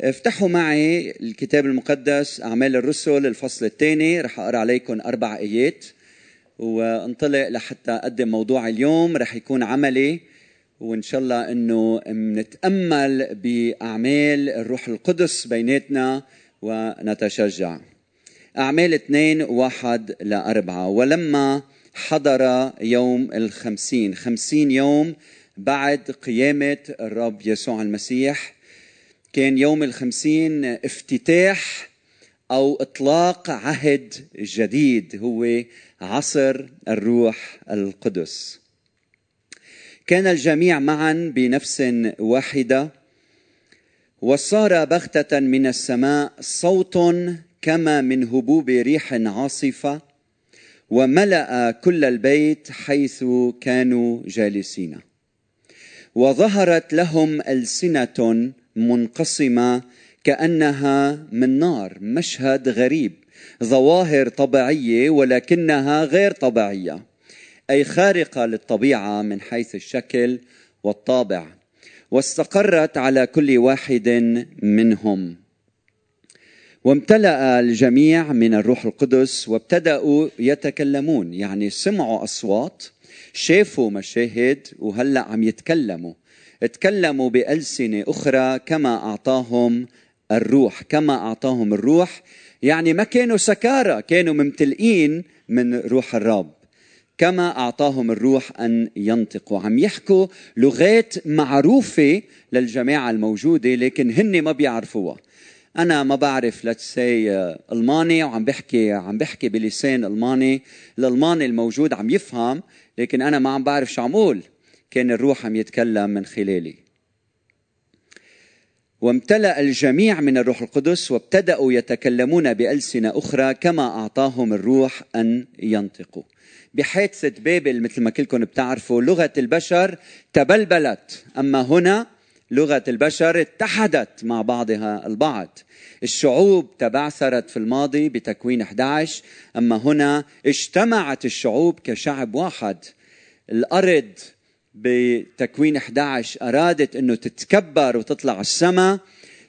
افتحوا معي الكتاب المقدس أعمال الرسل الفصل الثاني. رح أقرأ عليكم أربع آيات وانطلق لحتى أقدم موضوع اليوم. رح يكون عملي وإن شاء الله أنه نتأمل بأعمال الروح القدس بيناتنا ونتشجع. أعمال اثنين واحد لأربعة ولما حضر يوم الخمسين خمسين يوم بعد قيامة الرب يسوع المسيح كان يوم الخمسين افتتاح أو إطلاق عهد جديد هو عصر الروح القدس. كان الجميع معا بنفس واحدة وصار بغتة من السماء صوت كما من هبوب ريح عاصفة وملأ كل البيت حيث كانوا جالسين. وظهرت لهم ألسنة منقسمة كأنها من نار مشهد غريب ظواهر طبيعية ولكنها غير طبيعية أي خارقة للطبيعة من حيث الشكل والطابع واستقرت على كل واحد منهم. وامتلأ الجميع من الروح القدس وابتدأوا يتكلمون يعني سمعوا أصوات شافوا مشاهد وهلأ عم يتكلموا. تكلموا بألسنة أخرى كما أعطاهم الروح كما أعطاهم الروح. يعني ما كانوا سكارى كانوا ممتلئين من روح الرب. كما أعطاهم الروح أن ينطقوا. عم يحكوا لغات معروفة للجماعة الموجودة لكن هن ما بيعرفوها. أنا ما بعرف لتسي ألماني وعم بحكي عم بحكي بلسان ألماني. الألماني الموجود عم يفهم لكن أنا ما عم بعرف شو عم أقول. كان الروح عم يتكلم من خلالي. وامتلأ الجميع من الروح القدس وابتدأوا يتكلمون بألسنة أخرى كما أعطاهم الروح أن ينطقوا. بحادثة بابل مثل ما كلكم بتعرفوا لغة البشر تبلبلت. أما هنا لغة البشر اتحدت مع بعضها البعض. الشعوب تبعثرت في الماضي بتكوين 11 أما هنا اجتمعت الشعوب كشعب واحد. الأرض بتكوين 11 أرادت أنه تتكبر وتطلع السماء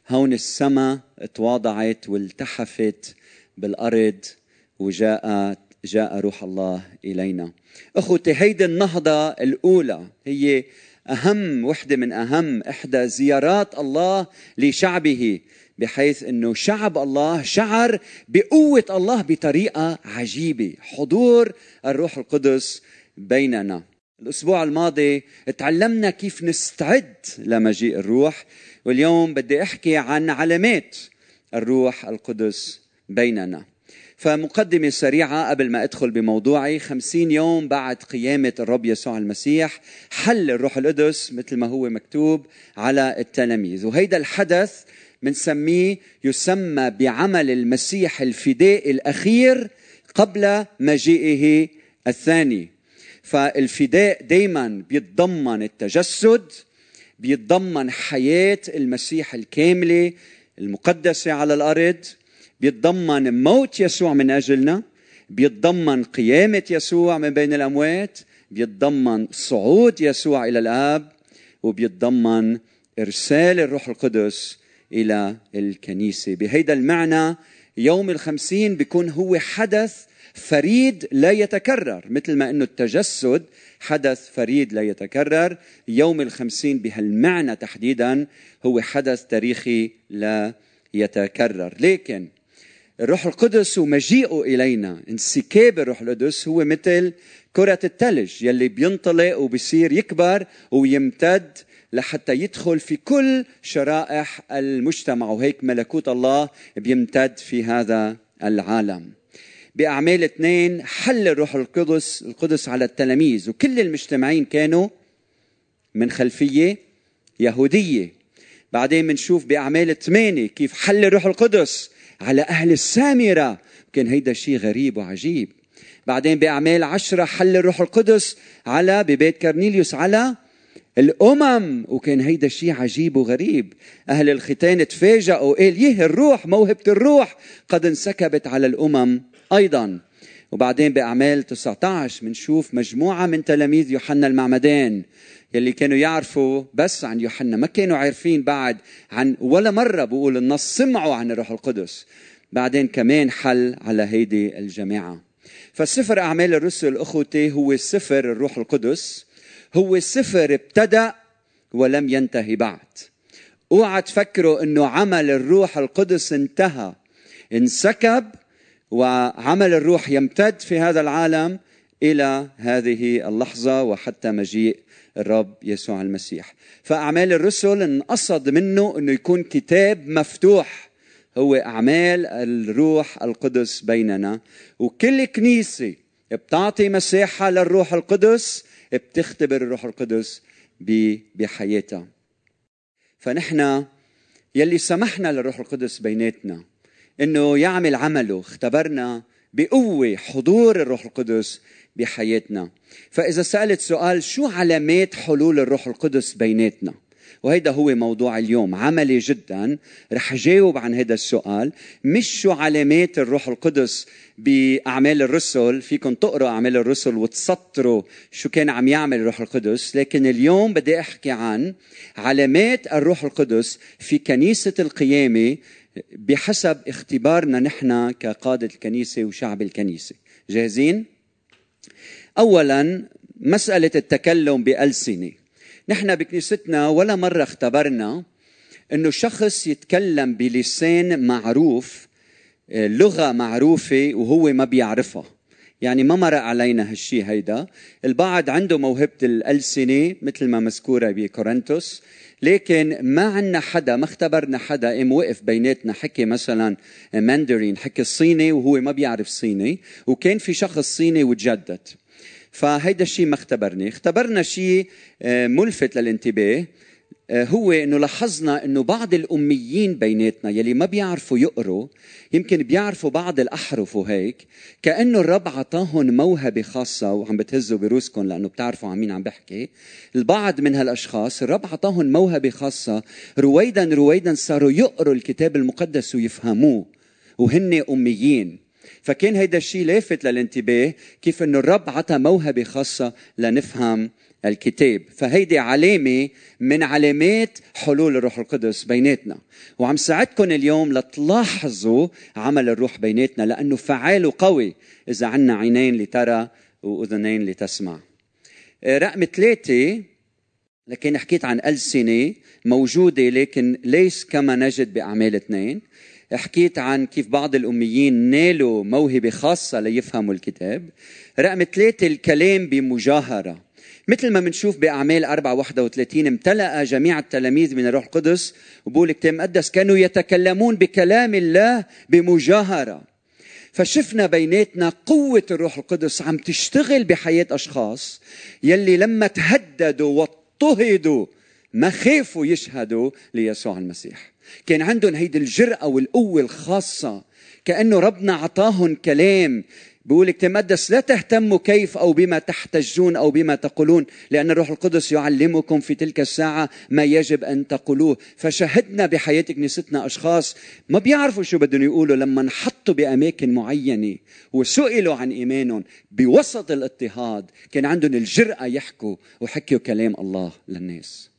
هون السماء تواضعت والتحفت بالأرض وجاء جاء روح الله إلينا. أخوتي هيدي النهضة الأولى هي أهم وحدة من أهم إحدى زيارات الله لشعبه بحيث أنه شعب الله شعر بقوة الله بطريقة عجيبة. حضور الروح القدس بيننا. الأسبوع الماضي تعلمنا كيف نستعد لمجيء الروح واليوم بدي أحكي عن علامات الروح القدس بيننا. فمقدمة سريعة قبل ما أدخل بموضوعي خمسين يوم بعد قيامة الرب يسوع المسيح حل الروح القدس مثل ما هو مكتوب على التلاميذ. وهيدا الحدث منسميه يسمى بعمل المسيح الفداء الأخير قبل مجيئه الثاني. فالفداء دايما بيتضمن التجسد بيتضمن حياة المسيح الكاملة المقدسة على الأرض بيتضمن موت يسوع من أجلنا بيتضمن قيامة يسوع من بين الأموات بيتضمن صعود يسوع إلى الآب وبيتضمن إرسال الروح القدس إلى الكنيسة. بهيدا المعنى يوم الخمسين بيكون هو حدث فريد لا يتكرر مثل ما أنه التجسد حدث فريد لا يتكرر. يوم الخمسين بهالمعنى تحديدا هو حدث تاريخي لا يتكرر. لكن الروح القدس ومجيئه إلينا انسكاب الروح القدس هو مثل كرة الثلج يلي بينطلق وبصير يكبر ويمتد لحتى يدخل في كل شرائح المجتمع. وهيك ملكوت الله بيمتد في هذا العالم. بأعمال اثنين حل الروح القدس القدس على التلاميذ. وكل المجتمعين كانوا من خلفية يهودية. بعدين بنشوف بأعمال ثمانية كيف حل الروح القدس على أهل السامرة. كان هيدا شيء غريب وعجيب. بعدين بأعمال عشرة حل الروح القدس على ببيت كرنيليوس على الأمم. وكان هيدا شيء عجيب وغريب. أهل الختان تفاجئوا قال يه الروح موهبة الروح قد انسكبت على الأمم؟ أيضا. وبعدين بأعمال 19 بنشوف مجموعة من تلاميذ يوحنا المعمدان يلي كانوا يعرفوا بس عن يوحنا ما كانوا عارفين بعد عن ولا مرة بقول النص سمعوا عن الروح القدس. بعدين كمان حل على هيدي الجماعة. فسفر أعمال الرسل أخوتي هو سفر الروح القدس. هو سفر ابتدأ ولم ينتهي بعد. أوعى تفكروا إنه عمل الروح القدس انتهى انسكب وعمل الروح يمتد في هذا العالم إلى هذه اللحظة وحتى مجيء الرب يسوع المسيح. فأعمال الرسل انقصد منه إنه يكون كتاب مفتوح. هو أعمال الروح القدس بيننا. وكل كنيسة بتعطي مساحة للروح القدس بتختبر الروح القدس بحياتها. فنحن يلي سمحنا للروح القدس بيناتنا إنه يعمل عمله. اختبرنا بقوة حضور الروح القدس بحياتنا. فإذا سألت سؤال شو علامات حلول الروح القدس بيناتنا؟ وهيدا هو موضوع اليوم. عملي جدا. رح جاوب عن هذا السؤال. مش شو علامات الروح القدس بأعمال الرسل؟ فيكم تقروا أعمال الرسل وتسطروا شو كان عم يعمل الروح القدس. لكن اليوم بدي أحكي عن علامات الروح القدس في كنيسة القيامة بحسب اختبارنا نحن كقادة الكنيسة وشعب الكنيسة. جاهزين؟ اولا مسألة التكلم بألسنة. نحن بكنيستنا ولا مرة اختبرنا إنه شخص يتكلم بلسان معروف آه، لغة معروفة وهو ما بيعرفها. يعني ما مرق علينا هالشي هيدا. البعض عنده موهبة الألسنة مثل ما مذكورة بكورنثوس. لكن ما عنا حدا ما اختبرنا حدا قام وقف بيناتنا حكي مثلا ماندرين حكي الصيني وهو ما بيعرف صيني وكان في شخص صيني وتجدد. فهيدا الشيء ما اختبرني. اختبرنا شيء آه، ملفت للانتباه. هو إنه لاحظنا إنه بعض الأميين بيناتنا يلي ما بيعرفوا يقروا يمكن بيعرفوا بعض الأحرف وهيك كأنه الرب عطاهم موهبة خاصة وعم بتهزوا بروسكم لأنه بتعرفوا عن مين عم بحكي. البعض من هالأشخاص الرب عطاهم موهبة خاصة رويدا رويدا صاروا يقروا الكتاب المقدس ويفهموه وهن أميين. فكان هيدا الشيء لافت للانتباه كيف إنه الرب عطى موهبة خاصة لنفهم الكتاب. فهيدي علامة من علامات حلول الروح القدس بيناتنا. وعم ساعدكم اليوم لتلاحظوا عمل الروح بيناتنا لأنه فعال وقوي إذا عنا عينين لترى وأذنين لتسمع. رقم ثلاثة لكن حكيت عن ألسنة موجودة لكن ليس كما نجد بأعمال اثنين. حكيت عن كيف بعض الأميين نالوا موهبة خاصة ليفهموا الكتاب. رقم ثلاثة الكلام بمجاهرة. مثل ما بنشوف بأعمال 4 31 امتلأ جميع التلاميذ من الروح القدس. وبقول الكتاب المقدس كانوا يتكلمون بكلام الله بمجاهرة. فشفنا بيناتنا قوة الروح القدس عم تشتغل بحياة أشخاص يلي لما تهددوا واضطهدوا ما خافوا يشهدوا ليسوع المسيح. كان عندهم هيدي الجرأة والقوة الخاصة كأنه ربنا عطاهم كلام بيقول تمدس لا تهتموا كيف أو بما تحتجون أو بما تقولون لأن الروح القدس يعلمكم في تلك الساعة ما يجب أن تقولوه. فشهدنا بحياه كنيستنا أشخاص ما بيعرفوا شو بدهم يقولوا لما انحطوا بأماكن معينة وسئلوا عن إيمانهم بوسط الاضطهاد. كان عندهم الجرأة يحكوا وحكوا كلام الله للناس.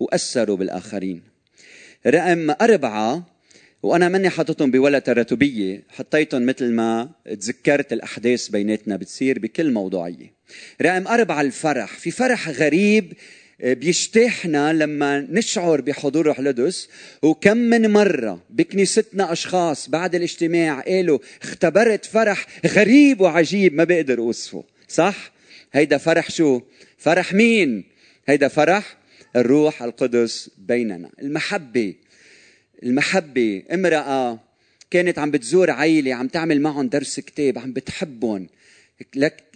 واثروا بالآخرين. رقم أربعة وأنا ماني حاططهم بولا تراتبية حطيتهم مثل ما تذكرت الأحداث بيناتنا بتصير بكل موضوعية رقم أربعة الفرح في فرح غريب آه، بيجتاحنا لما نشعر بحضور روح القدس وكم من مرة بكنيستنا أشخاص بعد الاجتماع قالوا اختبرت فرح غريب وعجيب ما بقدر أوصفه صح؟ هيدا فرح شو؟ فرح مين؟ هيدا فرح الروح القدس بيننا المحبة المحبة امرأة كانت عم بتزور عيلة عم تعمل معهم درس كتاب عم بتحبهم.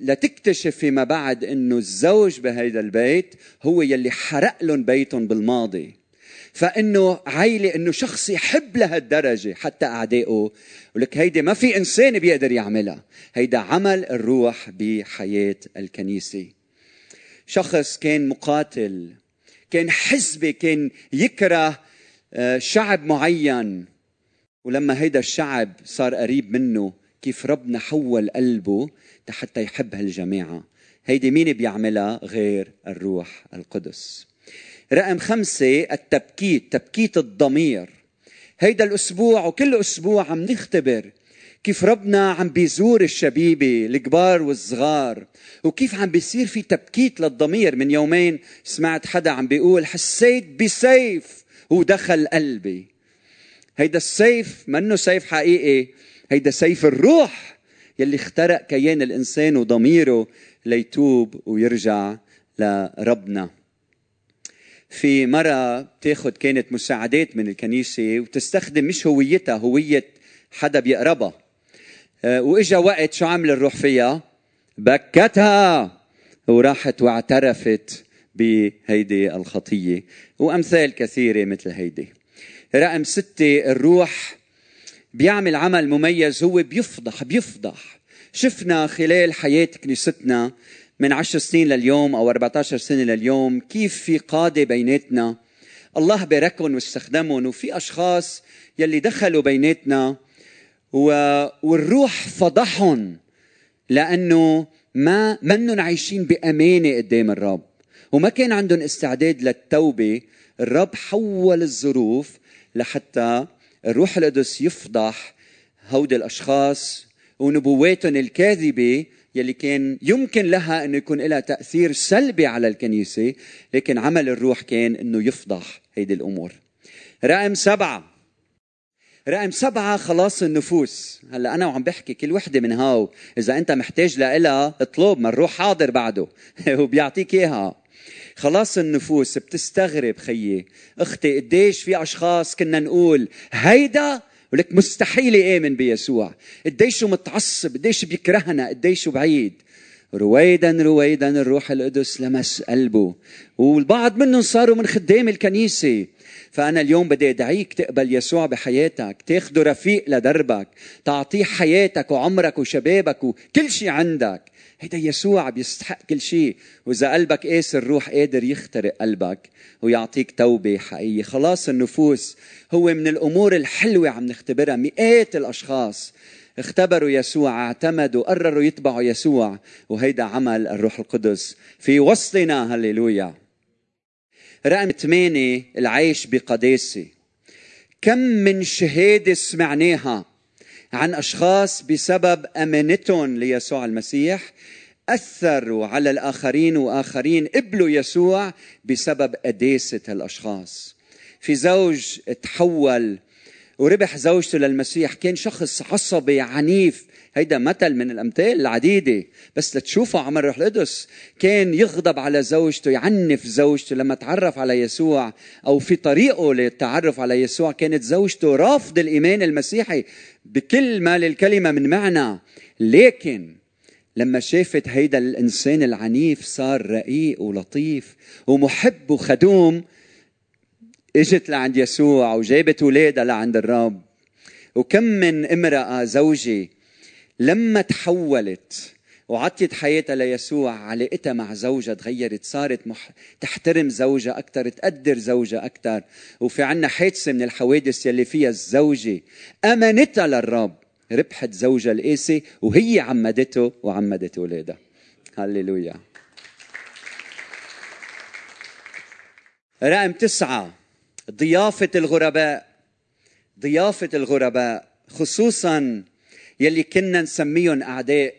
لتكتشف فيما بعد إنه الزوج بهيدا البيت هو يلي حرق لهم بيتهم بالماضي. فإنه عيلة إنه شخص يحب لهالدرجة حتى أعدائه. ولك هيدي ما في إنسان بيقدر يعملها. هيدا عمل الروح بحياة الكنيسة. شخص كان مقاتل كان حزبي كان يكره شعب معين. ولما هيدا الشعب صار قريب منه كيف ربنا حول قلبه حتى يحب هالجماعة هيدي مين بيعملها؟ غير الروح القدس. رقم خمسة التبكيت تبكيت الضمير. هيدا الأسبوع وكل أسبوع عم نختبر كيف ربنا عم بيزور الشبيبة الكبار والصغار. وكيف عم بيصير في تبكيت للضمير من يومين. سمعت حدا عم بيقول حسيت بسيف. ودخل قلبي. هيدا السيف منه سيف حقيقي هيدا سيف الروح يلي اخترق كيان الإنسان وضميره ليتوب ويرجع لربنا. في مرة بتاخد كانت مساعدات من الكنيسة وتستخدم مش هويتها هوية حدا بيقربها. آه، وإجا وقت شو عمل الروح فيها؟ بكتها وراحت واعترفت. بهيدي الخطية. وأمثال كثيرة مثل هيدي. رقم ستة الروح بيعمل عمل مميز هو بيفضح بيفضح. شفنا خلال حياة كنيستنا من عشر سنين لليوم أو 14 سنة لليوم كيف في قادة بيناتنا. الله باركهم واستخدمهم. وفي أشخاص يلي دخلوا بيناتنا والروح فضحهم لأنه ما منهم عايشين بأمانة قدام الرب. وما كان عندهم استعداد للتوبة الرب حول الظروف لحتى الروح القدس يفضح هودي الأشخاص ونبواتهم الكاذبة يلي كان يمكن لها إنه يكون لها تأثير سلبي على الكنيسة لكن عمل الروح كان إنه يفضح هيدي الأمور. رقم سبعة. رقم سبعة خلاص النفوس. هلأ أنا وعم بحكي كل وحدة من هاو إذا أنت محتاج لإلها اطلب ما الروح حاضر بعده وبيعطيك إياها. خلاص النفوس بتستغرب خيي. أختي قديش في أشخاص كنا نقول هيدا ولك مستحيل يامن بيسوع. قديش متعصب قديش بيكرهنا قديش بعيد. رويدا رويدا الروح القدس لمس قلبه. والبعض منهم صاروا من خدام الكنيسة. فأنا اليوم بدي أدعيك تقبل يسوع بحياتك تاخده رفيق لدربك تعطيه حياتك وعمرك وشبابك وكل شيء عندك. هيدا يسوع بيستحق كل شيء وإذا قلبك قاسي الروح قادر يخترق قلبك ويعطيك توبة حقيقية. خلاص النفوس هو من الأمور الحلوة عم نختبرها. مئات الأشخاص اختبروا يسوع اعتمدوا قرروا يتبعوا يسوع. وهيدا عمل الروح القدس في وسطنا. هللويا. رقم ثمانية العيش بقداسة كم من شهادة سمعناها عن أشخاص بسبب أمانتهم ليسوع المسيح أثروا على الآخرين وآخرين قبلوا يسوع بسبب قداسة هالأشخاص في زوج تحول وربح زوجته للمسيح كان شخص عصبي عنيف هيدا مثل من الأمثال العديدة. بس لتشوفوا عمل الروح القدس كان يغضب على زوجته يعنف زوجته لما تعرف على يسوع أو في طريقه للتعرف على يسوع. كانت زوجته رافض الإيمان المسيحي بكل ما للكلمة من معنى. لكن لما شافت هيدا الإنسان العنيف صار رقيق ولطيف ومحب وخدوم إجت لعند يسوع وجابت اولادها لعند الرب. وكم من امرأة زوجي لما تحولت وعطيت حياتها ليسوع علاقتها مع زوجها تغيرت صارت مح... تحترم زوجها أكثر تقدر زوجها أكثر وفي عنا حادثة من الحوادث يلي فيها الزوجة أمنتها للرب. ربحت زوجها القاسي وهي عمدته وعمدت أولادها. هللويا. رقم تسعة. ضيافة الغرباء. ضيافة الغرباء خصوصا يلي كنا نسميهم أعداء.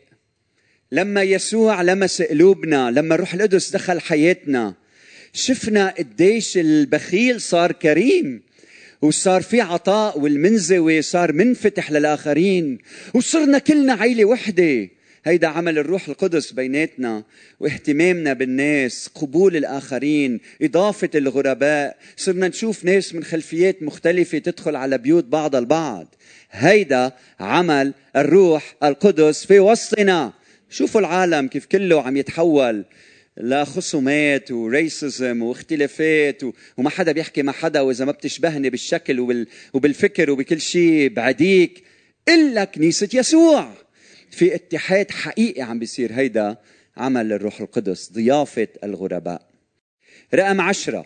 لما يسوع لمس قلوبنا لما الروح القدس دخل حياتنا شفنا قديش البخيل صار كريم وصار في عطاء والمنزوي صار منفتح للآخرين وصرنا كلنا عيلة وحدة. هيدا عمل الروح القدس بيناتنا واهتمامنا بالناس قبول الآخرين إضافة الغرباء. صرنا نشوف ناس من خلفيات مختلفة تدخل على بيوت بعض البعض. هيدا عمل الروح القدس في وسطنا. شوفوا العالم كيف كله عم يتحول لخصومات وريسزم واختلافات وما حدا بيحكي مع حدا وإذا ما بتشبهني بالشكل وبالفكر وبكل شيء بعديك إلا كنيسة يسوع. في اتحاد حقيقي عم بيصير هيدا عمل الروح القدس ضيافة الغرباء. رقم عشرة.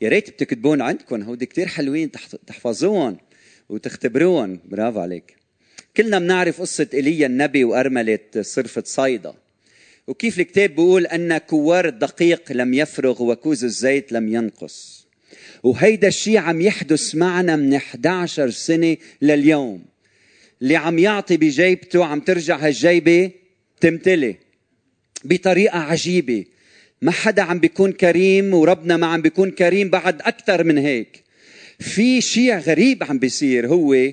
يا ريت بتكتبون عندكم هودي كتير حلوين تحفظوهم وتختبروهم برافو عليك. كلنا بنعرف قصة إيليا النبي وأرملة صرفة صيدا. وكيف الكتاب بيقول أن كوار الدقيق لم يفرغ وكوز الزيت لم ينقص. وهيدا الشيء عم يحدث معنا من 11 سنة لليوم. اللي عم يعطي بجيبته عم ترجع هالجيبة تمتلي بطريقة عجيبة. ما حدا عم بيكون كريم وربنا ما عم بيكون كريم بعد أكثر من هيك. في شيء غريب عم بيصير. هو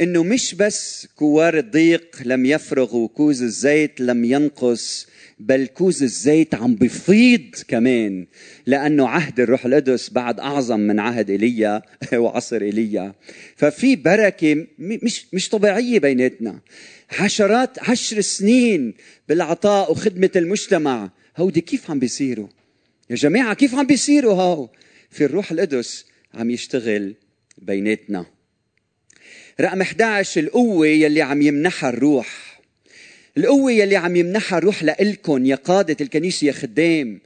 إنه مش بس كوار الدقيق لم يفرغ وكوز الزيت لم ينقص بل كوز الزيت عم بفيض كمان لأنه عهد الروح القدس بعد أعظم من عهد إيليا وعصر إيليا. ففي بركة مش مش طبيعية بيناتنا. عشرات عشر سنين بالعطاء وخدمة المجتمع. هودي كيف عم بيصيروا؟ يا جماعة كيف عم بيصيروا هاو؟ في الروح القدس عم يشتغل بيناتنا. رقم 11 القوة يلي عم يمنحها الروح. القوة يلي عم يمنحها الروح لإلكن يا قادة الكنيسة يا خدام.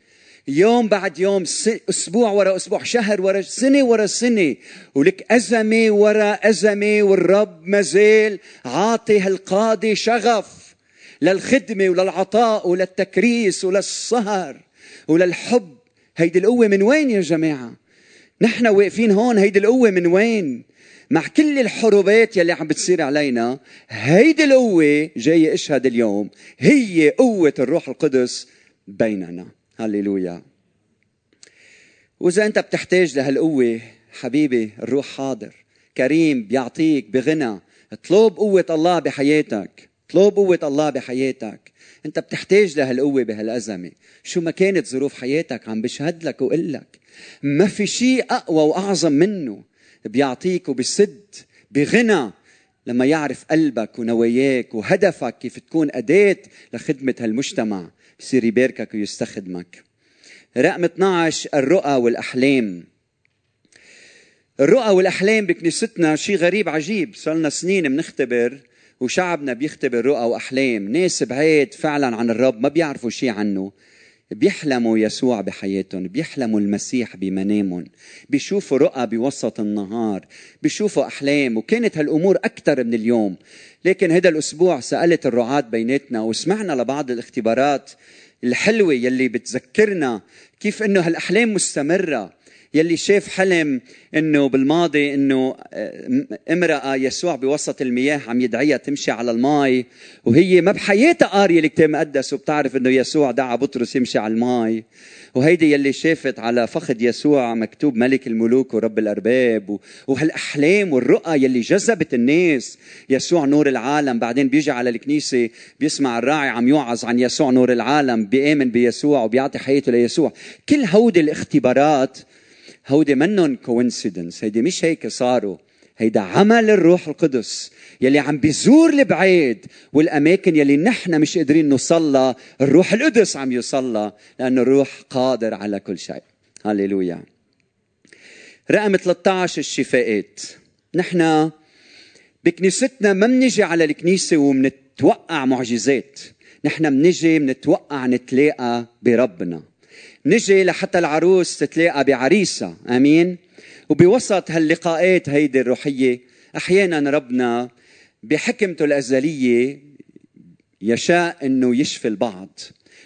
يوم بعد يوم أسبوع ورا أسبوع شهر ورا سنة ورا سنة. ولك أزمة ورا أزمة والرب مازال عاطي هالقاضي شغف للخدمة وللعطاء وللتكريس وللسهر وللحب. هيدي القوة من وين يا جماعة؟ نحن واقفين هون هيدي القوة من وين؟ مع كل الحروبات يلي عم بتصير علينا هيدي القوة جاي إشهد اليوم هي قوة الروح القدس بيننا. هللويا وإذا أنت بتحتاج لهالقوة حبيبي الروح حاضر. كريم بيعطيك بغنى. اطلب قوة الله بحياتك. اطلب قوة الله بحياتك. انت بتحتاج لهالقوة بهالأزمة. شو ما كانت ظروف حياتك عم بشهد لك وقل لك. ما في شيء أقوى وأعظم منه بيعطيك وبسد بغنى لما يعرف قلبك ونواياك وهدفك كيف تكون أداة لخدمة هالمجتمع. بصير يباركك ويستخدمك. رقم 12 الرؤى والأحلام. الرؤى والأحلام بكنيستنا شيء غريب عجيب. صار لنا سنين بنختبر وشعبنا بيختبر رؤى وأحلام. ناس بعيد فعلا عن الرب ما بيعرفوا شيء عنه. بيحلموا يسوع بحياتهم بيحلموا المسيح بمنامهم. بيشوفوا رؤى بوسط النهار بيشوفوا أحلام. وكانت هالأمور أكثر من اليوم. لكن هذا الأسبوع سألت الرعاة بيناتنا وسمعنا لبعض الاختبارات الحلوة يلي بتذكرنا كيف إنه هالأحلام مستمرة. يلي شاف حلم إنه بالماضي إنه آه، امرأة يسوع بوسط المياه عم يدعيها تمشي على الماء وهي ما بحياتها قارية الكتاب المقدس وبتعرف إنه يسوع دعا بطرس يمشي على الماء وهيدي يلي شافت على فخذ يسوع مكتوب ملك الملوك ورب الأرباب وهالأحلام والرؤى يلي جذبت الناس. يسوع نور العالم بعدين بيجي على الكنيسة بيسمع الراعي عم يوعظ عن يسوع نور العالم بيآمن بيسوع وبيعطي حياته ليسوع. كل هودي الاختبارات هودي منن coincidence هيدي مش هيك صاروا. هيدا عمل الروح القدس يلي عم بيزور البعيد والأماكن يلي نحن مش قادرين نوصلها. الروح القدس عم يوصلها لأنه الروح قادر على كل شيء. هللويا. رقم 13 الشفاءات. نحن بكنيستنا ما بنجي على الكنيسة وبنتوقع معجزات. نحن بنجي بنتوقع نتلاقى بربنا. نجي لحتى العروس تتلاقى بعريسها آمين. وبوسط هاللقاءات هيدي الروحية أحيانا ربنا بحكمته الأزلية يشاء إنه يشفي البعض.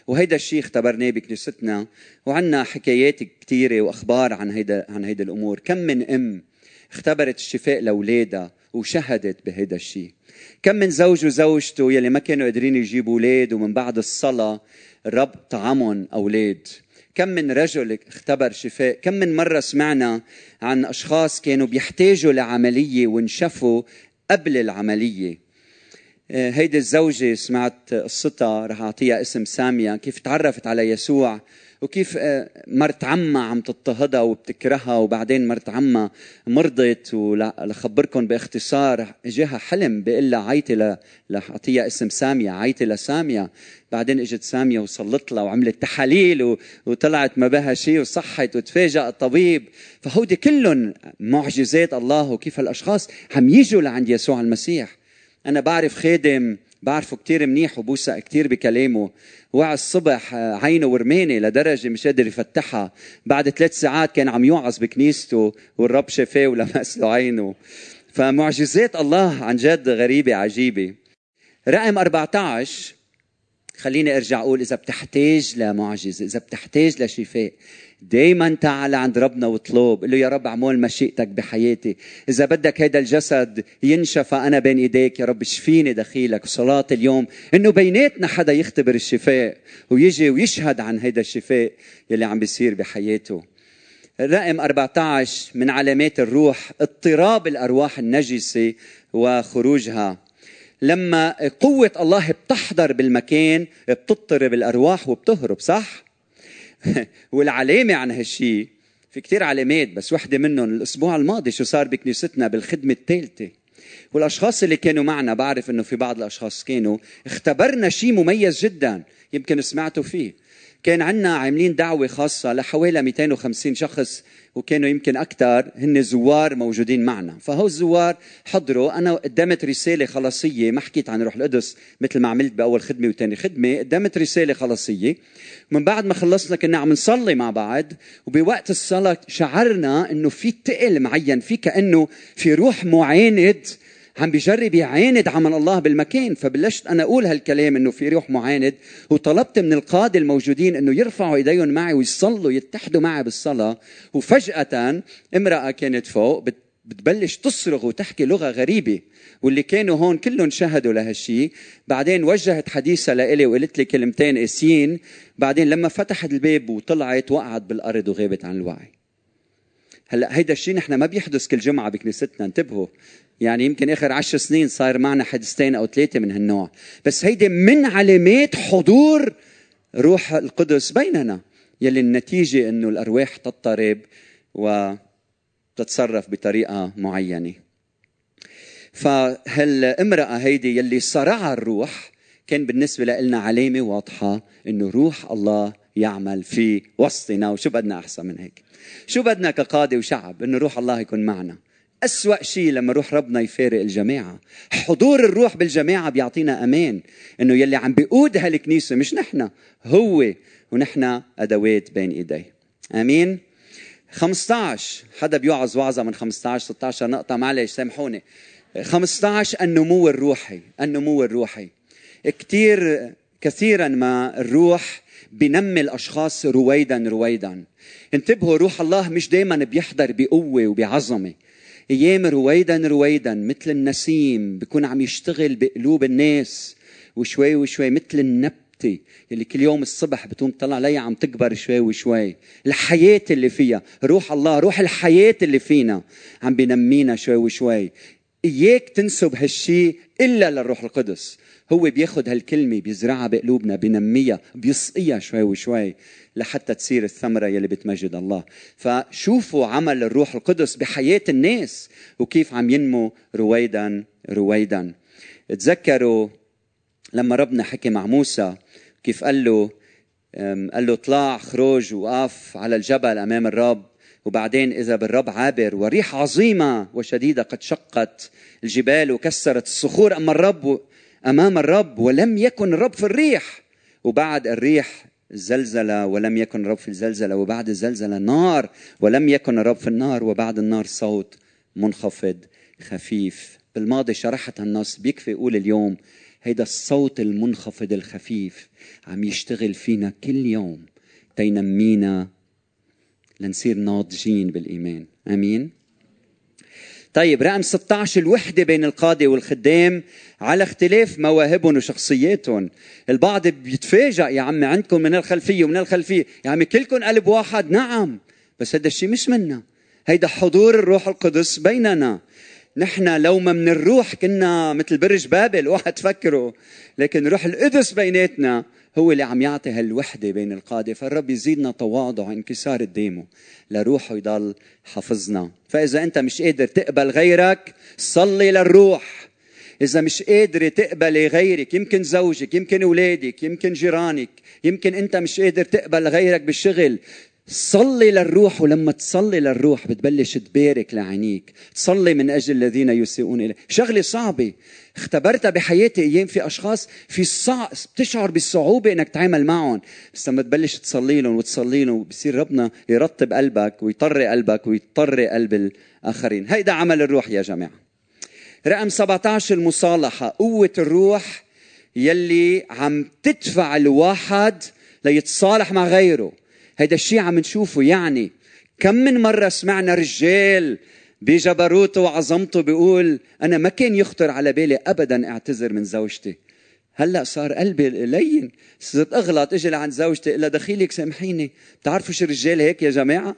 وهيدا الشيء اختبرناه بكنيستنا وعنا حكايات كثيرة وأخبار عن هيدا عن هيدا الأمور. كم من أم اختبرت الشفاء لأولادها وشهدت بهيدا الشيء كم من زوج وزوجته يلي ما كانوا قادرين يجيبوا أولاد ومن بعد الصلاة الرب طعمهم أولاد. كم من رجل اختبر شفاء. كم من مرة سمعنا عن أشخاص كانوا بيحتاجوا لعملية وانشفوا قبل العملية. آه، هيدي الزوجة سمعت قصتها رح أعطيها اسم سامية. كيف تعرفت على يسوع؟ وكيف آه، مرت عمها عم تضطهدها وبتكرهها وبعدين مرت عمها مرضت ولخبركم باختصار إجاها حلم بيقول لها عيطي لاعطيها اسم سامية عيطي لسامية. بعدين إجت سامية وصلت لها وعملت تحاليل وطلعت ما بها شيء وصحت وتفاجأ الطبيب فهودي كلهم معجزات الله وكيف هالاشخاص عم يجوا لعند يسوع المسيح. أنا بعرف خادم بعرفه كتير منيح وبوثق كتير بكلامه. وعى الصبح آه، عينه ورمانة لدرجة مش قادر يفتحها. بعد ثلاث ساعات كان عم يوعظ بكنيسته والرب شفاه ولمس له عينه. فمعجزات الله عن جد غريبة عجيبة. رقم 14 خليني أرجع أقول إذا بتحتاج لمعجزة إذا بتحتاج لشفاء. دايما تعال عند ربنا واطلب. قل له يا رب أعمل مشيئتك بحياتي. إذا بدك هذا الجسد ينشفى أنا بين إيديك. يا رب شفيني دخيلك. صلاة اليوم إنه بيناتنا حدا يختبر الشفاء ويجي ويشهد عن هذا الشفاء يلي عم بيصير بحياته. رقم 14 من علامات الروح اضطراب الأرواح النجسة وخروجها. لما قوة الله بتحضر بالمكان بتضطرب الأرواح وبتهرب صح؟ والعلامة عن هالشي في كتير علامات بس وحدة منهم الأسبوع الماضي شو صار بكنيستنا بالخدمة الثالثة. والأشخاص اللي كانوا معنا بعرف إنه في بعض الأشخاص كانوا اختبرنا شيء مميز جدا يمكن سمعتوا فيه. كان عندنا عاملين دعوة خاصة لحوالي 250 شخص وكانوا يمكن أكثر هن زوار موجودين معنا. فهو الزوار حضروا أنا قدمت رسالة خلاصية ما حكيت عن روح القدس مثل ما عملت بأول خدمة وثاني خدمة قدمت رسالة خلاصية. من بعد ما خلصنا كنا عم نصلي مع بعض وبوقت الصلاة شعرنا إنه في تقل معين في كأنه في روح معاند عم بيجرب يعاند عمل الله بالمكان فبلشت أنا أقول هالكلام إنه في روح معاند وطلبت من القادة الموجودين إنه يرفعوا إيديهم معي ويصلوا يتحدوا معي بالصلاة وفجأة امرأة كانت فوق بتبلش تصرخ وتحكي لغة غريبة واللي كانوا هون كلهم شهدوا لهالشيء بعدين وجهت حديثها لإلي وقالت لي كلمتين قاسيين. بعدين لما فتحت الباب وطلعت وقعت بالأرض وغابت عن الوعي. هلا هيدا الشيء نحن ما بيحدث كل جمعة بكنيستنا انتبهوا. يعني يمكن آخر عشر سنين صار معنا حدثتين أو ثلاثة من هالنوع. بس هيدي من علامات حضور روح القدس بيننا يلي النتيجة إنه الأرواح تضطرب وتتصرف بطريقة معينة. فهالامراه هيدي يلي صرعها الروح كان بالنسبة لنا علامة واضحة إنه روح الله يعمل في وسطنا وشو بدنا أحسن من هيك؟ شو بدنا كقاده وشعب؟ إنه روح الله يكون معنا. أسوأ شيء لما روح ربنا يفارق الجماعة. حضور الروح بالجماعة بيعطينا أمان. إنه يلي عم بيقود هالكنيسة مش نحن هو. ونحن أدوات بين إيديه أمين؟ 15 حدا بيوعظ وعظة من 15 16 نقطة. معلش سامحوني. 15 النمو الروحي. النمو الروحي. كثير كثيرا ما الروح بنمي الأشخاص رويدا رويدا. انتبهوا روح الله مش دائما بيحضر بقوة وبعظمة. أيام رويدا رويدا مثل النسيم بكون عم يشتغل بقلوب الناس وشوي وشوي مثل النبتة اللي كل يوم الصبح بتقوم تطلع عليها عم تكبر شوي وشوي. الحياة اللي فيها روح الله روح الحياة اللي فينا عم بنمينا شوي وشوي. إياك تنسب هالشي إلا للروح القدس. هو بياخد هالكلمة بيزرعها بقلوبنا بنميها بيسقيها شوي وشوي لحتى تصير الثمرة يلي بتمجد الله. فشوفوا عمل الروح القدس بحياة الناس وكيف عم ينمو رويدا رويدا. تذكروا لما ربنا حكي مع موسى كيف قال له قال له اطلع خروج وقف على الجبل أمام الرب. وبعدين إذا بالرب عابر وريح عظيمة وشديدة قد شقت الجبال وكسرت الصخور أما الرب أمام الرب ولم يكن الرب في الريح. وبعد الريح زلزلة ولم يكن الرب في الزلزلة وبعد الزلزلة نار ولم يكن الرب في النار وبعد النار صوت منخفض خفيف. بالماضي شرحت النص بيكفي أقول اليوم هيدا الصوت المنخفض الخفيف عم يشتغل فينا كل يوم تينمينا لنصير ناضجين بالإيمان. أمين. طيب رقم 16 الوحدة بين القادة والخدام على اختلاف مواهبهم وشخصياتهم. البعض بيتفاجأ يا عمي عندكم من الخلفية ومن الخلفية. يا عمي كلكم قلب واحد. نعم. بس هذا الشيء مش منا. هيدا حضور الروح القدس بيننا. نحن لو ما من الروح كنا مثل برج بابل. اوعى تفكروا. لكن روح القدس بيناتنا. هو اللي عم يعطي هالوحدة بين القادة فالرب يزيدنا تواضع انكسار الديمو لروحه يضل حافظنا. فإذا أنت مش قادر تقبل غيرك صلي للروح. إذا مش قادرة تقبلي غيرك يمكن زوجك يمكن أولادك يمكن جيرانك يمكن أنت مش قادر تقبل غيرك بالشغل صلي للروح ولما تصلي للروح بتبلش تبارك لعينيك. تصلي من أجل الذين يسيئون اليه شغلة صعبة. اختبرتها بحياتي أيام في أشخاص في صع... بتشعر بالصعوبة إنك تعامل معهم. بس لما تبلش تصلي لهم وتصلي لهم بصير ربنا يرطب قلبك ويطري قلبك ويطري قلب الآخرين. هيدا عمل الروح يا جماعة. رقم 17 المصالحة. قوة الروح يلي عم تدفع الواحد ليتصالح مع غيره. هيدا الشيء عم نشوفه. يعني كم من مرة سمعنا رجال بجبروته وعظمته بيقول أنا ما كان يخطر على بالي أبدا أعتذر من زوجتي. هلأ صار قلبي لين صرت أغلط إجي لعند زوجتي إلا دخيلك سامحيني. بتعرفوا شو الرجال هيك يا جماعة؟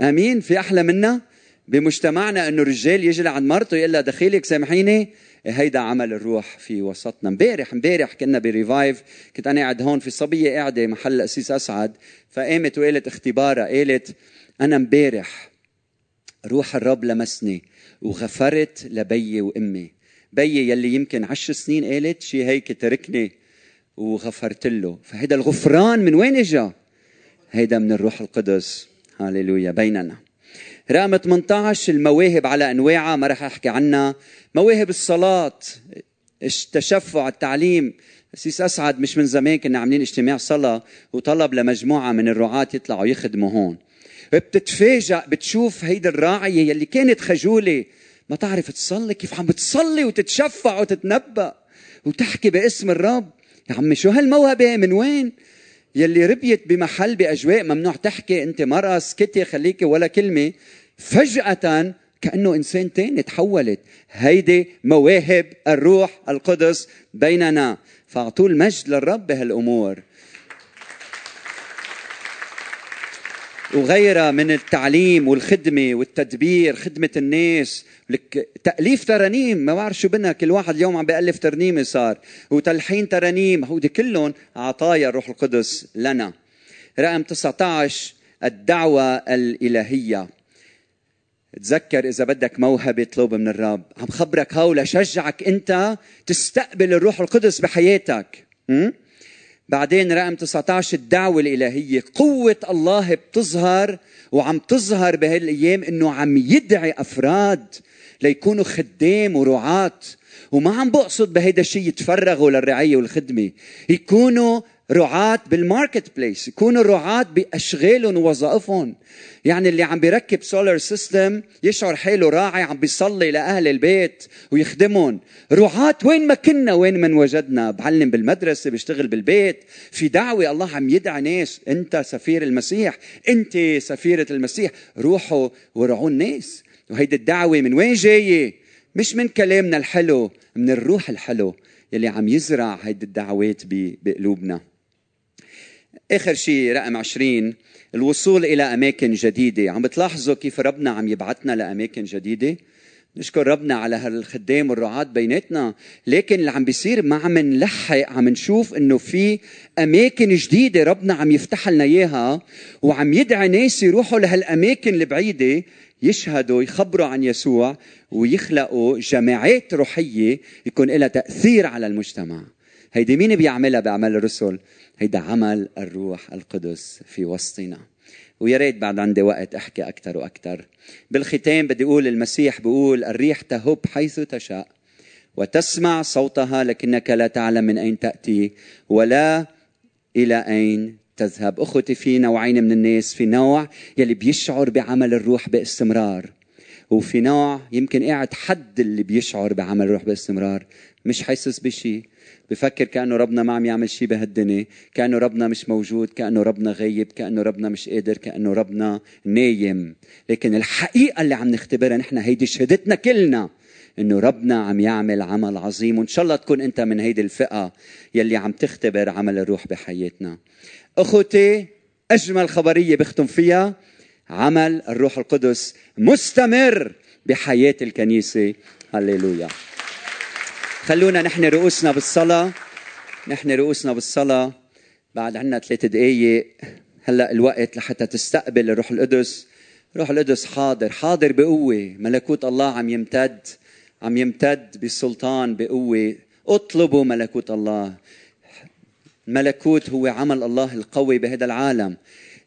آمين في أحلى منا بمجتمعنا إنه الرجال يجي لعند مرته يقول لها دخيلك سامحيني. هيدا عمل الروح في وسطنا. امبارح امبارح كنا بريفايف كنت أنا قاعد هون في صبية قاعدة محل القسيس أسعد فقامت وقالت اختبارها قالت أنا امبارح روح الرب لمسني وغفرت لبيي وأمي. بيي يلي يمكن عشر سنين قالت شي هيك تركني وغفرت له. فهيدا الغفران من وين إجا؟ هيدا من الروح القدس. هاليلويا بيننا. رقم 18 المواهب على أنواعها ما راح أحكي عنها. مواهب الصلاة التشفع التعليم. سيس أسعد مش من زمان كنا عاملين اجتماع صلاة وطلب لمجموعة من الرعاة يطلعوا يخدموا هون. بتتفاجأ بتشوف هيدي الراعية يلي كانت خجولة. ما تعرف تصلي كيف عم بتصلي وتتشفع وتتنبأ وتحكي باسم الرب؟ يا عمي شو هالموهبة؟ من وين؟ يلي ربيت بمحل بأجواء ممنوع تحكي أنت مرأة اسكتي خليكي ولا كلمة فجأة كأنه إنسان تاني تحولت. هيدي مواهب الروح القدس بيننا. فأعطوا المجد للرب بهالأمور. وغيرها من التعليم والخدمة والتدبير خدمة الناس. لك تأليف ترانيم. ما بعرف شو بدنا كل واحد اليوم عم بألف ترنيمة صار. وتلحين ترانيم. هودي كلهم عطايا الروح القدس لنا. رقم 19 الدعوة الإلهية. تذكر إذا بدك موهبة اطلب من الرب. عم خبرك هو لشجعك أنت تستقبل الروح القدس بحياتك. م? بعدين رقم 19 الدعوة الإلهية. قوة الله بتظهر وعم تظهر بهالأيام أنه عم يدعي أفراد ليكونوا خدام ورعاة. وما عم بقصد بهيدا الشيء يتفرغوا للرعاية والخدمة. يكونوا رعاة بال market place يكونوا رعاة بأشغالهم ووظائفهم. يعني اللي عم بيركب solar system يشعر حاله راعي عم بيصلي لأهل البيت ويخدمهم. رعاة وين ما كنا وين ما وجدنا بعلم بالمدرسة بشتغل بالبيت. في دعوة الله عم يدعي ناس. أنت سفير المسيح. أنت سفيرة المسيح. روحوا ورعوا الناس. وهيدي الدعوة من وين جاية؟ مش من كلامنا الحلو من الروح الحلو يلي عم يزرع هيدي الدعوات بقلوبنا. آخر شيء رقم عشرين الوصول إلى أماكن جديدة. عم بتلاحظوا كيف ربنا عم يبعثنا لأماكن جديدة؟ نشكر ربنا على هالخدام والرعاة بيناتنا. لكن اللي عم بيصير ما عم نلحق عم نشوف إنه في أماكن جديدة ربنا عم يفتح لنا إياها وعم يدعي ناس يروحوا لهالأماكن البعيدة يشهدوا يخبروا عن يسوع ويخلقوا جماعات روحية يكون لها تأثير على المجتمع. هيدي مين بيعملها بعمل الرسل؟ هيدا عمل الروح القدس في وسطنا. ويا ريت بعد عندي وقت أحكي أكثر وأكثر بالختام بدي أقول المسيح بيقول الريح تهب حيث تشاء وتسمع صوتها لكنك لا تعلم من أين تأتي ولا إلى أين تذهب. أخوتي في نوعين من الناس في نوع يلي بيشعر بعمل الروح باستمرار. وفي نوع يمكن قاعد حد اللي بيشعر بعمل الروح باستمرار مش حاسس بشيء بفكر كأنه ربنا ما عم يعمل شيء بهالدنيا كأنه ربنا مش موجود كأنه ربنا غايب كأنه ربنا مش قادر كأنه ربنا نايم. لكن الحقيقة اللي عم نختبرها نحن هيدي شهادتنا كلنا إنه ربنا عم يعمل عمل عظيم وإن شاء الله تكون أنت من هيدي الفئة يلي عم تختبر عمل الروح بحياتنا. أخوتي أجمل خبرية بختم فيها عمل الروح القدس مستمر بحياة الكنيسة. هللويا. خلونا نحن رؤوسنا بالصلاة. نحن رؤوسنا بالصلاة. بعد عنا ثلاث دقايق. هلأ الوقت لحتى تستقبل الروح القدس. روح القدس حاضر. حاضر بقوة. ملكوت الله عم يمتد. عم يمتد بسلطان بقوة. اطلبوا ملكوت الله. الملكوت هو عمل الله القوي بهذا العالم.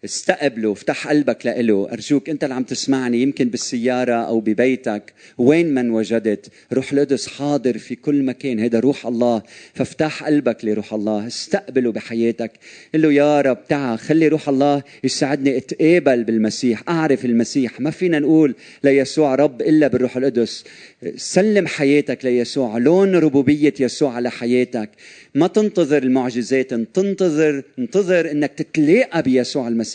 استقبله افتح قلبك لإله. أرجوك أنت اللي عم تسمعني يمكن بالسيارة أو ببيتك وين من وجدت روح القدس حاضر في كل مكان. هذا روح الله. فافتح قلبك لروح الله. استقبله بحياتك. قل له يا رب تعا خلي روح الله يساعدني أتقابل بالمسيح أعرف المسيح. ما فينا نقول ليسوع رب إلا بالروح القدس. سلم حياتك ليسوع. لون ربوبية يسوع على حياتك. ما تنتظر المعجزات تنتظر انتظر إنك تتلاقى بيسوع المسيح.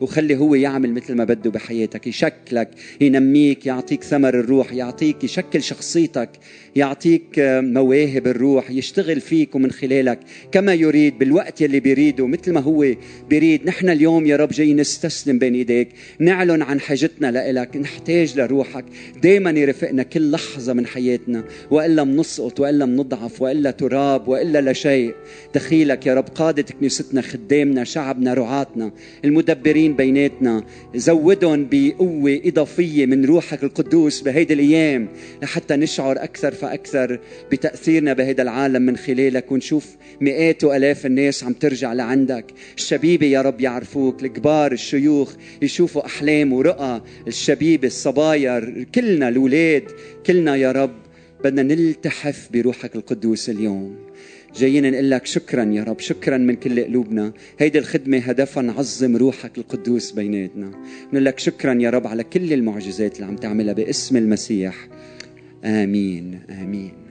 وخلي هو يعمل مثل ما بده بحياتك يشكلك ينميك يعطيك ثمر الروح يعطيك يشكل شخصيتك يعطيك مواهب الروح يشتغل فيك ومن خلالك. كما يريد بالوقت يلي بيريده مثل ما هو بيريد. نحن اليوم يا رب جاي نستسلم بين إيديك. نعلن عن حاجتنا لإلك. نحتاج لروحك. دايما يرفقنا كل لحظة من حياتنا. وإلا منسقط وإلا منضعف وإلا تراب وإلا لا شيء. دخيلك يا رب قادة كنيستنا خدامنا شعبنا رعاتنا. المدبرين بيناتنا. زودهم بقوة إضافية من روحك القدوس بهيدي الأيام لحتى نشعر أكثر فأكثر بتأثيرنا بهذا العالم من خلالك ونشوف مئات وألاف الناس عم ترجع لعندك. الشبيبة يا رب يعرفوك الكبار الشيوخ يشوفوا أحلام ورؤى الشبيبة الصباير كلنا الأولاد كلنا يا رب بدنا نلتحف بروحك القدوس اليوم. جايين نقول لك شكرا يا رب شكرا من كل قلوبنا. هيدي الخدمة هدفها نعظم روحك القدوس بيناتنا. نقول لك شكرا يا رب على كل المعجزات اللي عم تعملها باسم المسيح. آمين آمين.